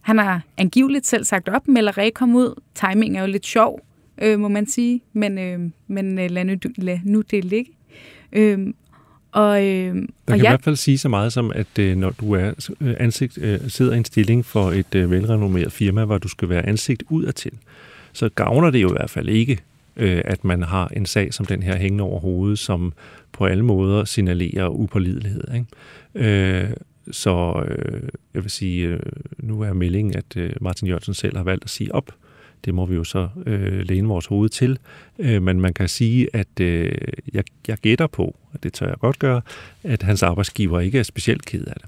han har angiveligt selv sagt op, melder Rekom ud. Timing er jo lidt sjov, øh, må man sige, men, øh, men øh, lad, nu, lad nu det ligge. Øh, og, øh, Der og kan i ja, hvert fald sige så meget som, at øh, når du er øh, ansigt, øh, sidder i en stilling for et øh, velrenommeret firma, hvor du skal være ansigt udadtil, så gavner det jo i hvert fald ikke øh, at man har en sag som den her hængende over hovedet, som på alle måder signalerer upålidelighed. Ikke? Øh, så øh, jeg vil sige, øh, nu er meldingen, at øh, Martin Jørgensen selv har valgt at sige op. Det må vi jo så øh, læne vores hoved til. Øh, men man kan sige, at øh, jeg, jeg gætter på, og det tør jeg godt gøre, at hans arbejdsgiver ikke er specielt ked af det.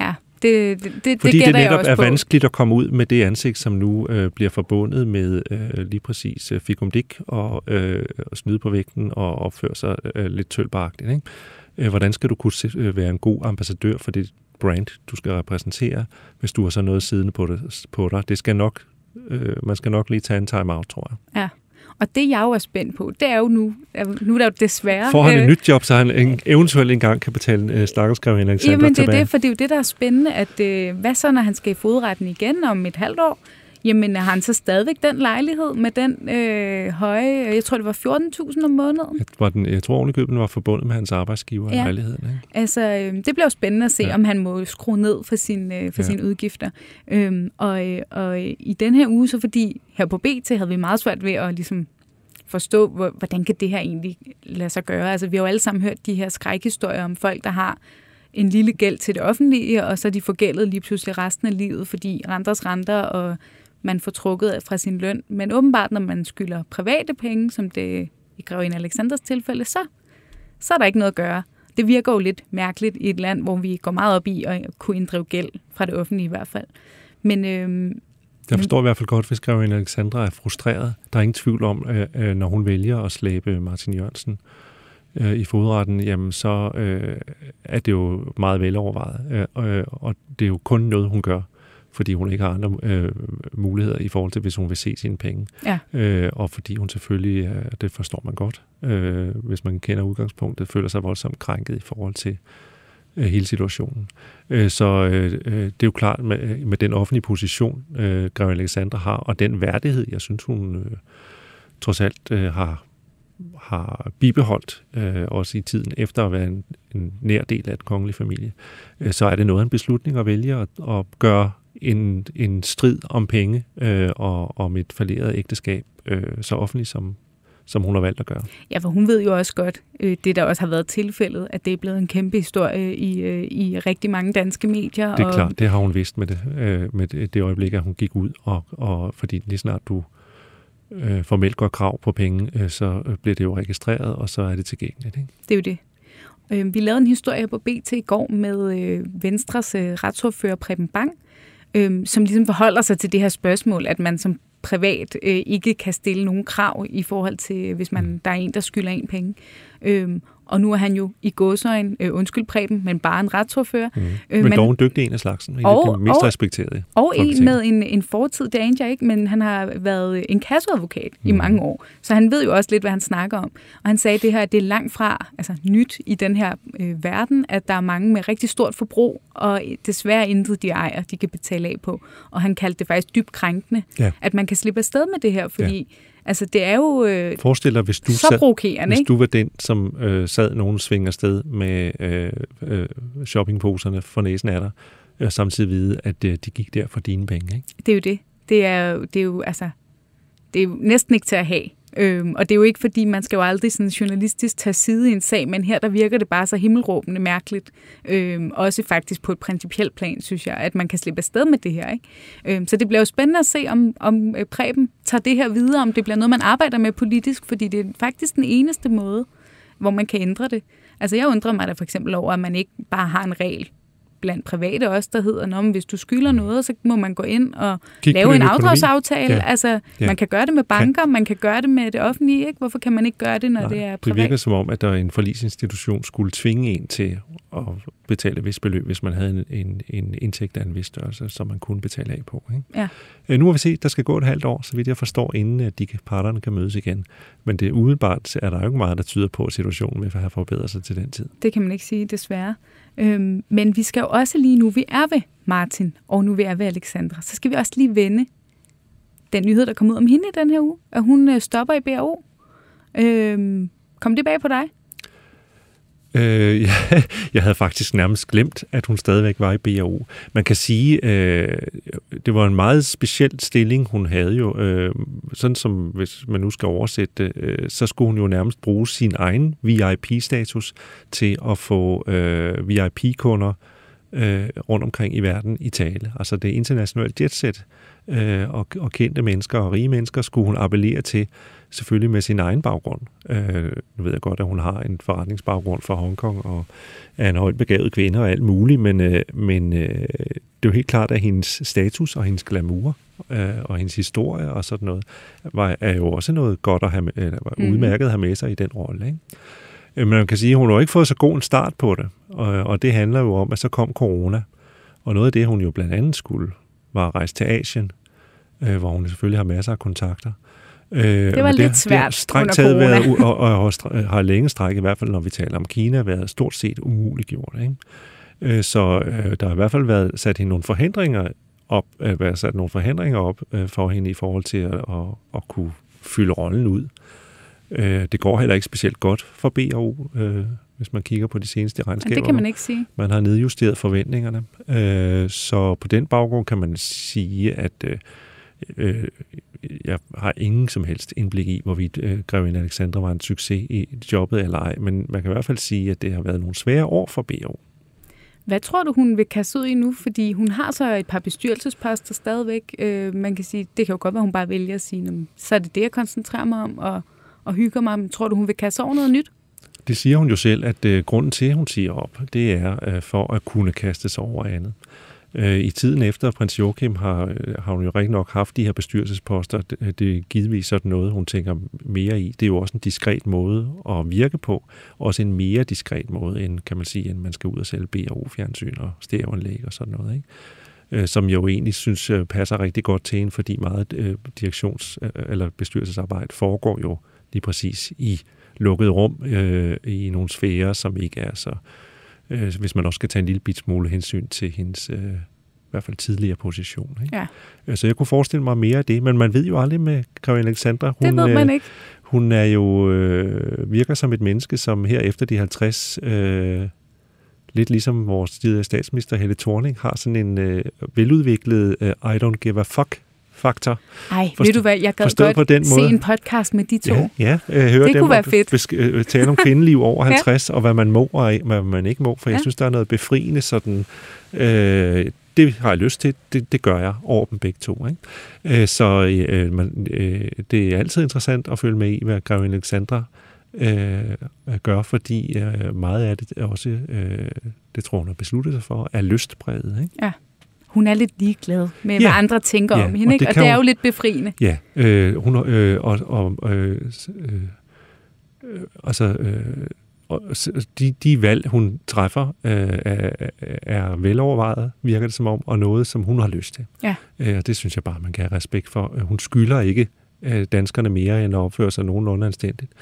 Ja, det, det, det, Fordi det det netop er på. vanskeligt at komme ud med det ansigt, som nu øh, bliver forbundet med øh, lige præcis øh, fikum dik og øh, at snyde på vægten og opføre sig øh, lidt tølbagtigt. Ikke? Øh, hvordan skal du kunne øh, være en god ambassadør for det brand, du skal repræsentere, hvis du har så noget siddende på, det, på dig? Det skal nok, øh, man skal nok lige tage en time-out, tror jeg. Ja. Og det jeg jo er spændt på, det er jo nu, nu er der jo desværre... Får han øh, et nyt job, så han en, eventuelt engang kan betale øh, stakkelskrev Alexander Jamen det er tilbage. det, for det er jo det, der er spændende, at øh, hvad så, når han skal i fodretten igen om et halvt år? Jamen har han så stadigvæk den lejlighed med den øh, høje, jeg tror det var 14.000 om måneden? Jeg, var den, jeg tror ovenikøbet, den var forbundet med hans arbejdsgiver i Ja. lejligheden. Ikke? Altså, øh, det bliver jo spændende at se, Ja. om han må skrue ned for, sin, øh, for Ja. sine udgifter. Øhm, og, øh, og øh, i den her uge, så fordi her på BT havde vi meget svært ved at ligesom forstå, hvor, hvordan kan det her egentlig lade sig gøre. Altså, vi har jo alle sammen hørt de her skrækhistorier om folk, der har en lille gæld til det offentlige, og så de forgældet lige pludselig resten af livet, fordi renters renter, og man får trukket fra sin løn. Men åbenbart, når man skylder private penge, som det i Grevinde Alexanders tilfælde, så, så er der ikke noget at gøre. Det virker jo lidt mærkeligt i et land, hvor vi går meget op i at kunne inddrive gæld fra det offentlige i hvert fald. Men øhm, Jeg forstår i hvert fald godt, hvis Grevinde Alexandra er frustreret. Der er ingen tvivl om, øh, øh, når hun vælger at slæbe Martin Jørgensen øh, i fodretten, jamen så øh, er det jo meget velovervejet. Øh, øh, og det er jo kun noget, hun gør, fordi hun ikke har andre øh, muligheder i forhold til, hvis hun vil se sine penge. Ja. Øh, og fordi hun selvfølgelig, øh, det forstår man godt, øh, hvis man kender udgangspunktet, føler sig voldsomt krænket i forhold til øh, hele situationen. Øh, så øh, øh, det er jo klart, med, med den offentlige position, øh, Greve Alexandra har, og den værdighed, jeg synes, hun øh, trods alt øh, har, har bibeholdt, øh, også i tiden efter at være en, en nær del af et kongelig familie, øh, så er det noget af en beslutning at vælge at, at gøre en, en strid om penge øh, og om et falderet ægteskab øh, så offentligt, som, som hun har valgt at gøre. Ja, for hun ved jo også godt, øh, det der også har været tilfældet, at det er blevet en kæmpe historie i, øh, i rigtig mange danske medier. Det er og, klart, det har hun vidst med det, øh, med det, det øjeblik, at hun gik ud, og, og fordi lige snart du øh, formelt går krav på penge, øh, så bliver det jo registreret, og så er det tilgængeligt. Ikke? Det er jo det. Øh, vi lavede en historie på BT i går med øh, Venstres øh, retsordfører Preben Bang, øh, som ligesom forholder sig til det her spørgsmål, at man som privat øh, ikke kan stille nogen krav i forhold til, hvis man der er en, der skylder en penge. Øh, og nu er han jo i gåsøjen, øh, undskyld Preben, men bare en retsordfører. Mm. Øh, men dog en dygtig en af slagsen, en af og, de mest og, respekterede. Og en med en, en fortid, det anede jeg ikke, men han har været en kasseadvokat mm. i mange år. Så han ved jo også lidt, hvad han snakker om. Og han sagde det her, det er langt fra altså, nyt i den her øh, verden, at der er mange med rigtig stort forbrug, og desværre intet de ejer, de kan betale af på. Og han kaldte det faktisk dybt krænkende, Ja. at man kan slippe afsted med det her, fordi altså, det er jo øh, Forestil dig, hvis du, så sad, provokerende, hvis du var den, som øh, sad nogen svinger sted med øh, øh, shoppingposerne for næsen af dig, og samtidig vide, at øh, de gik der for dine penge. Ikke? Det er jo det. Det er, det er jo, altså, det er jo næsten ikke til at have. Øhm, og det er jo ikke, fordi man skal jo aldrig sådan journalistisk tage side i en sag, men her der virker det bare så himmelråbende mærkeligt. Øhm, også faktisk på et principielt plan, synes jeg, at man kan slippe afsted med det her. Ikke? Øhm, så det bliver jo spændende at se, om, om øh, Preben tager det her videre, om det bliver noget, man arbejder med politisk, fordi det er faktisk den eneste måde, hvor man kan ændre det. Altså jeg undrer mig da for eksempel over, at man ikke bare har en regel blandt private også, der hedder, at hvis du skylder noget, så må man gå ind og Kig lave en afdragsaftale. Ja. Altså, Ja. man kan gøre det med banker, man kan gøre det med det offentlige, ikke? Hvorfor kan man ikke gøre det, når det er det privat? virker som om, at der er en forlisinstitution skulle tvinge en til at betale et vist beløb, hvis man havde en, en, en indtægt af en vis størrelse, som man kunne betale af på. Ikke? Ja. Øh, Nu har vi set, at der skal gå et halvt år, så vidt jeg forstår, inden at de parterne kan mødes igen. Men det umiddelbart er der jo ikke meget, der tyder på, at situationen vil have forbedret sig til den tid. Det kan man ikke sige, desværre. Øhm, men vi skal jo også lige nu, vi er ved Martin, og nu vi er ved Alexandra, så skal vi også lige vende den nyhed, der kom ud om hende i den her uge, at hun øh, stopper i BRO. Øhm, kom det bag på dig? Øh, [LAUGHS] ja, jeg havde faktisk nærmest glemt, at hun stadigvæk var i BAO. Man kan sige, øh, det var en meget speciel stilling, hun havde jo. Øh, sådan som, hvis man nu skal oversætte øh, så skulle hun jo nærmest bruge sin egen VIP-status til at få øh, VIP-kunder øh, rundt omkring i verden i tale. Altså det internationale jetset øh, og, og kendte mennesker og rige mennesker skulle hun appellere til, selvfølgelig med sin egen baggrund. Øh, nu ved jeg godt, at hun har en forretningsbaggrund fra Hongkong og er en højt begavet kvinde og alt muligt, men, øh, men øh, det er jo helt klart, at hendes status og hendes glamour øh, og hendes historie og sådan noget, var, er jo også noget godt at have, eller var Mhm. udmærket at have med sig i den rolle. Ikke? Øh, Men man kan sige, at hun har ikke fået så god en start på det, og, og det handler jo om, at så kom corona, og noget af det, hun jo blandt andet skulle, var at rejse til Asien, øh, hvor hun selvfølgelig har masser af kontakter. Øh, Det var lidt det svært har strengt under taget været, og, og, og har længe stræk, i hvert fald når vi taler om Kina, været stort set umuliggjort. Ikke? Øh, så øh, der har i hvert fald været sat hende nogle forhindringer op, øh, været sat nogle forhindringer op øh, for hende i forhold til at, at, at kunne fylde rollen ud. Øh, det går heller ikke specielt godt for BAU, øh, hvis man kigger på de seneste regnskaber. det kan man ikke sige. Man har nedjusteret forventningerne. Øh, så på den baggrund kan man sige, at øh, øh, jeg har ingen som helst indblik i, hvorvidt øh, Grevinde Alexandra var en succes i jobbet eller ej, men man kan i hvert fald sige, at det har været nogle svære år for BO. Hvad tror du, hun vil kaste ud i nu? Fordi hun har så et par bestyrelsesposter stadigvæk. Øh, man kan sige, det kan jo godt være, hun bare vælger at sige, "Nå, men så er det det, jeg koncentrerer mig om og, og hygger mig om. Tror du, hun vil kaste over noget nyt? Det siger hun jo selv, at øh, grunden til, at hun siger op, det er øh, for at kunne kaste sig over andet. Øh, Øh, I tiden efter prins Joachim har, øh, har hun jo rigtig nok haft de her bestyrelsesposter. Det, det er givetvis sådan noget, hun tænker mere i. Det er jo også en diskret måde at virke på. Også en mere diskret måde, end, kan man sige, end man skal ud og sælge BRO-fjernsyn og stereoanlæg og sådan noget. Ikke? Øh, som jeg jo egentlig synes øh, passer rigtig godt til hende, fordi meget øh, direktions- eller bestyrelsesarbejde foregår jo lige præcis i lukket rum øh, i nogle sfære, som ikke er så... Øh, hvis man også skal tage en lille bit smule hensyn til hendes øh, i hvert fald tidligere position. Ikke? Ja. Øh, Så jeg kunne forestille mig mere af det, men man ved jo aldrig med Karin Alexandra. Det ved man øh, ikke. Hun er jo øh, virker som et menneske, som her efter de 50, øh, lidt ligesom vores tidligere statsminister Helle Thorning, har sådan en øh, veludviklet øh, I don't give a fuck faktor. Ej, Forstå- ved du hvad, jeg gad godt på den se måde. en podcast med de to. Ja, ja øh, høre Det dem kunne være fedt. besk- øh, tale om kvindeliv over [LAUGHS] Ja. 50, og hvad man må og hvad man ikke må, for jeg Ja. synes, der er noget befriende sådan... Øh, det har jeg lyst til, det, det gør jeg over dem begge to. Ikke? Øh, så øh, man, øh, det er altid interessant at følge med i, hvad Grevin Alexandra øh, gør, fordi øh, meget af det også, øh, det tror hun har besluttet sig for, er lystpræget. Ikke? Hun er lidt ligeglad med, Ja. hvad andre tænker Ja, om hende, og ikke? det og det er hun- jo lidt befriende. Ja, øh, hun, øh, og, og øh, øh, øh, altså, øh, og de, de valg, hun træffer, øh, er, er velovervejet, virker det som om, og noget, som hun har lyst til. Ja. Øh, og det synes jeg bare, man kan have respekt for. Øh, Hun skylder ikke øh, danskerne mere, end at opføre sig nogenlunde anstændigt.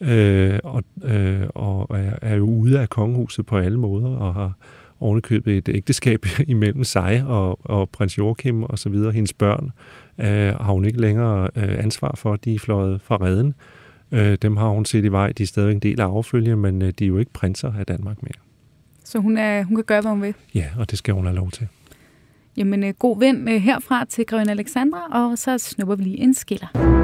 Øh, og, øh, og er, er jo ude af kongehuset på alle måder, og har ovenikøbet et ægteskab [LAUGHS] imellem sig og, og prins Joachim og så videre. Hendes børn øh, har hun ikke længere øh, ansvar for, de er fløjet fra redden. Øh, dem har hun set i vej, de er stadig en del af affølge, men øh, de er jo ikke prinser af Danmark mere. Så hun, er, hun kan gøre, hvad hun vil. Ja, og det skal hun have lov til. Jamen, øh, god vind øh, herfra til Grøn Alexandra, og så snupper vi lige en skiller.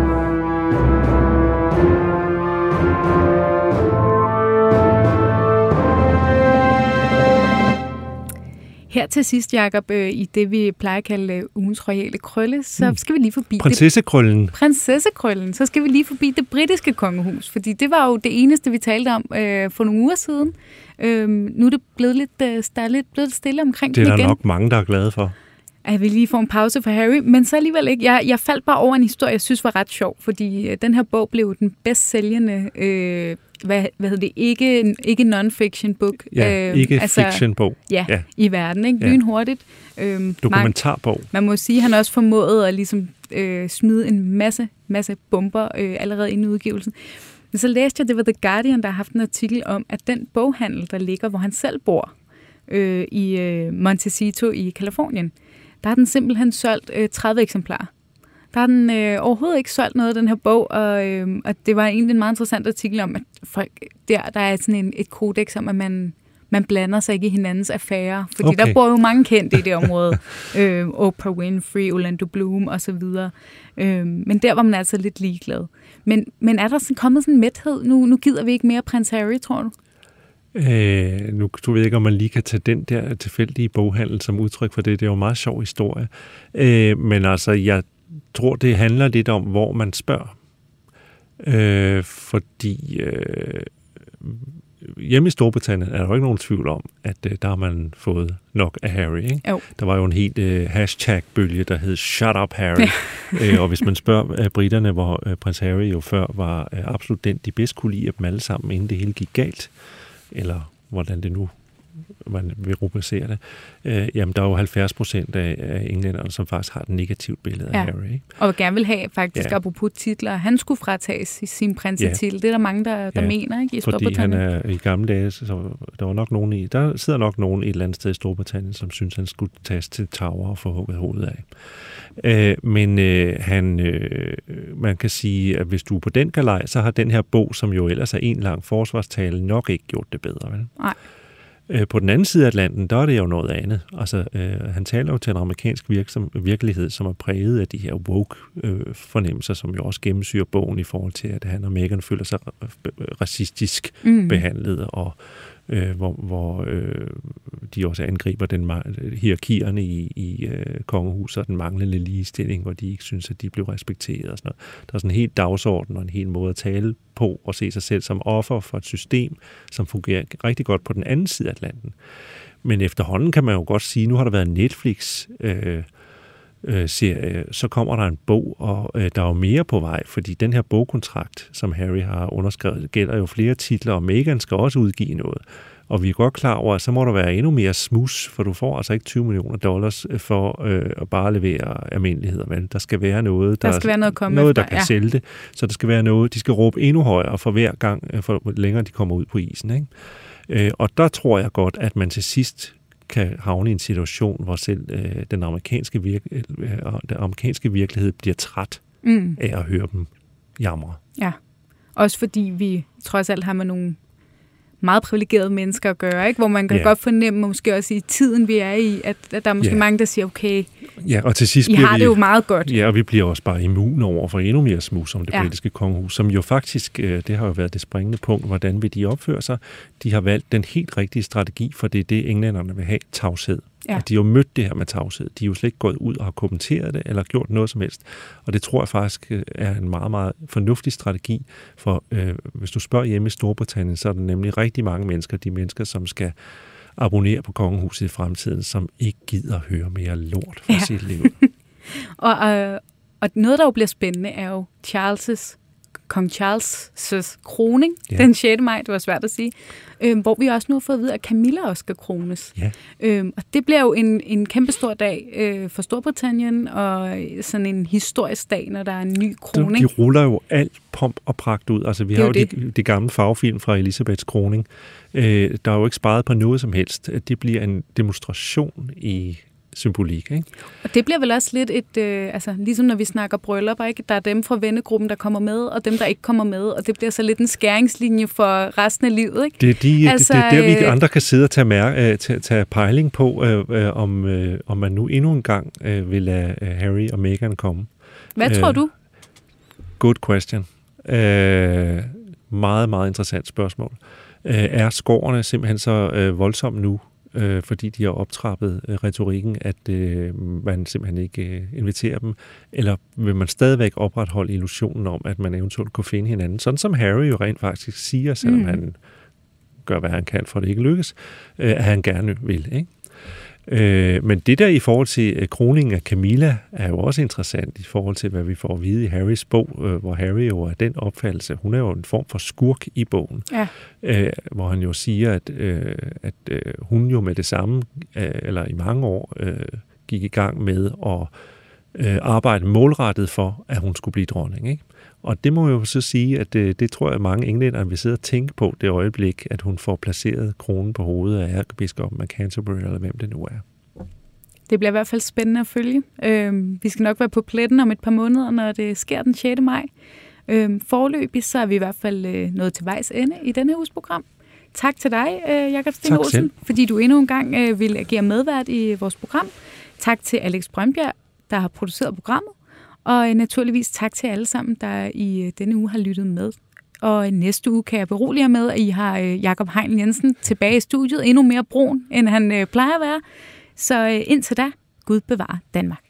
Her til sidst, Jacob, øh, i det vi plejer at kalde øh, ugens royale krølle, så Mm. skal vi lige forbi det Prinsessekrøllen. prinsessekrøllen, så skal vi lige forbi det britiske kongehus, fordi det var jo det eneste, vi talte om øh, for nogle uger siden. Øhm, nu er det blevet lidt, øh, der er lidt blevet stille omkring Det er den der igen. nok mange, der er glade for. At vil lige få en pause for Harry, men så alligevel ikke. Jeg, jeg faldt bare over en historie, jeg synes var ret sjov, fordi øh, den her bog blev den bedst sælgende, øh, hvad, hvad hedder det, ikke, ikke non-fiction book. Ja, øh, ikke fiction-bog. Ja, Ja. ja, i verden, ikke? Ja. Lynhurtigt. Øhm, Mark, Dokumentarbog. man må sige, at han også formåede at ligesom, øh, smide en masse, masse bomber øh, allerede inden udgivelsen. Men så læste jeg, det var The Guardian, der har haft en artikel om, at den boghandel, der ligger, hvor han selv bor, øh, i øh, Montecito i Kalifornien, der har den simpelthen solgt øh, 30 eksemplarer. Der har den øh, overhovedet ikke solgt noget af den her bog, og, øh, og det var egentlig en meget interessant artikel om, at folk, der, der er sådan en, et kodex om, at man, man blander sig ikke i hinandens affærer, fordi okay. der bor jo mange kendte i det område. [LAUGHS] øh, Oprah Winfrey, Orlando Bloom osv. Øh, men der var man altså lidt ligeglad. Men, men er der sådan kommet sådan en mæthed? Nu, nu gider vi ikke mere prins Harry, tror du? Øh, nu du ved ikke, om man lige kan tage den der tilfældige boghandel som udtryk for det. Det er jo en meget sjov historie. Øh, men altså, jeg tror, det handler lidt om, hvor man spørger. Øh, fordi øh, hjemme i Storbritannien er der jo ikke nogen tvivl om, at øh, der har man fået nok af Harry. Ikke? Jo. Der var jo en helt øh, hashtag-bølge, der hed Shut Up Harry. [LAUGHS] øh, og hvis man spørger øh, britterne, hvor øh, prins Harry jo før var øh, absolut den, de bedst kunne lide af dem alle sammen, inden det hele gik galt, eller hvordan det nu man vil rubricere det, øh, jamen der er jo 70 procent af, af englænderne, som faktisk har et negativt billede af Ja. Harry. Ikke? Og gerne vil have faktisk, Ja. ja. apropos titler, han skulle fratages i sin prinsetitel. Det er der mange, der, der Ja, mener, ikke? I Fordi han er i gamle dage, så der var nok nogen i, der sidder nok nogen et eller andet sted i Storbritannien, som synes, han skulle tages til Tower og få hugget hovedet af. Øh, men øh, han, øh, man kan sige, at hvis du er på den galej, så har den her bog, som jo ellers er en lang forsvarstale, nok ikke gjort det bedre. Vel? Nej. Øh, På den anden side af Atlanten, der er det jo noget andet. Altså, øh, han taler jo til en amerikansk virksom, virkelighed, som er præget af de her woke-fornemmelser, som jo også gennemsyrer bogen i forhold til, at han og Meghan føler sig øh, racistisk Mm. behandlet, og øh, hvor, hvor øh, de også angriber den hierarkierne i, i øh, kongehuset og den manglende ligestilling, hvor de ikke synes, at de blev respekteret og sådan noget. Der er sådan en helt dagsorden og en helt måde at tale på og se sig selv som offer for et system, som fungerer rigtig godt på den anden side af Atlanten. Men efterhånden kan man jo godt sige, nu har der været Netflix øh, øh, serie, så kommer der en bog, og øh, der er jo mere på vej, fordi den her bogkontrakt, som Harry har underskrevet, gælder jo flere titler, og Meghan skal også udgive noget. Og vi er godt klar over, at så må der være endnu mere smus, for du får altså ikke 20 millioner dollars øh, for øh, at bare levere almindeligheder. Men der skal være noget, Der skal være noget komme noget efter, der kan ja. sælge det. Så der skal være noget, de skal råbe endnu højere for hver gang, øh, for længere de kommer ud på isen. Ikke? Øh, og der tror jeg godt, at man til sidst kan havne i en situation, hvor selv øh, den, amerikanske virke, øh, den amerikanske virkelighed bliver træt Mm. af at høre dem jamre. Ja. Også fordi vi trods alt har med nogle meget privilegerede mennesker at gøre, ikke? hvor man kan yeah. godt fornemme, måske også i tiden, vi er i, at, at der er måske yeah. mange, der siger, okay, Ja, og til sidst I bliver har vi, det jo meget godt. Ja, og vi bliver også bare immune over for endnu mere smus om det Ja. ja. britiske kongehus, som jo faktisk, øh, det har jo været det springende punkt, hvordan vil de opføre sig. De har valgt den helt rigtige strategi, for det er det, englænderne vil have, tavshed. Ja. Og de jo mødt det her med tavshed. De er jo slet ikke gået ud og har kommenteret det, eller gjort noget som helst. Og det tror jeg faktisk øh, er en meget, meget fornuftig strategi, for øh, hvis du spørger hjemme i Storbritannien, så er der nemlig rigtig mange mennesker, de mennesker, som skal abonnere på kongehuset i fremtiden, som ikke gider høre mere lort for Ja. ja. sit liv. [LAUGHS] Og, øh, og noget, der jo bliver spændende, er jo Charles' kong Charles' kroning ja. Den 6. maj, det var svært at sige, øh, hvor vi også nu har fået at vide, at Camilla også skal krones. Ja. Øhm, og det bliver jo en, en kæmpe stor dag øh, for Storbritannien, og sådan en historisk dag, når der er en ny kroning. de ruller jo alt pomp og pragt ud. Altså, vi Det har jo jo de, de gamle farvefilm fra Elisabeths kroning. Øh, der er jo ikke sparet på noget som helst. Det bliver en demonstration i symbolik, ikke? Og det bliver vel også lidt et, øh, altså ligesom når vi snakker bryllupper, ikke? der er dem fra vennegruppen, der kommer med, og dem, der ikke kommer med, og det bliver så lidt en skæringslinje for resten af livet, ikke? Det er, de, Altså, altså, det, det er der, vi øh, andre kan sidde og tage, mær- øh, tage, tage pejling på, øh, øh, om, øh, om man nu endnu en gang øh, vil lade øh, Harry og Meghan komme. Hvad Øh, tror du? Good question. Øh, meget, meget interessant spørgsmål. Øh, er skårene simpelthen så øh, voldsomme nu, øh, fordi de har optrappet øh, retorikken, at øh, man simpelthen ikke øh, inviterer dem? Eller vil man stadigvæk opretholde illusionen om, at man eventuelt kunne finde hinanden? Sådan som Harry jo rent faktisk siger, selvom Mm. han gør, hvad han kan for, at det ikke lykkes, øh, at han gerne vil. Ikke? Øh, men det der i forhold til øh, kroningen af Camilla er jo også interessant i forhold til, hvad vi får at vide i Harrys bog, øh, hvor Harry jo er den opfattelse. Hun er jo en form for skurk i bogen, Ja. øh, hvor han jo siger, at, øh, at øh, hun jo med det samme, øh, eller i mange år, øh, gik i gang med at øh, arbejde målrettet for, at hun skulle blive dronning. Ikke? Og det må jeg jo så sige, at det, det tror jeg, mange englænder vil sidde og tænke på det øjeblik, at hun får placeret kronen på hovedet af ærkebiskoppen af Canterbury, eller hvem det nu er. Det bliver i hvert fald spændende at følge. Øh, vi skal nok være på pletten om et par måneder, når det sker den 6. maj. Øh, forløbig så er vi i hvert fald øh, nået til vejs ende i denne uges program. Tak til dig, øh, Jakob Sten Olsen, fordi du endnu en gang øh, vil agere medvært i vores program. Tak til Alex Brøndbjerg, der har produceret programmet. Og øh, naturligvis tak til alle sammen, der i øh, denne uge har lyttet med. Og øh, næste uge kan jeg berolige jer med, at I har Jakob Heinl Jensen tilbage i studiet, endnu mere brun, end han plejer at være. Så indtil da, Gud bevarer Danmark.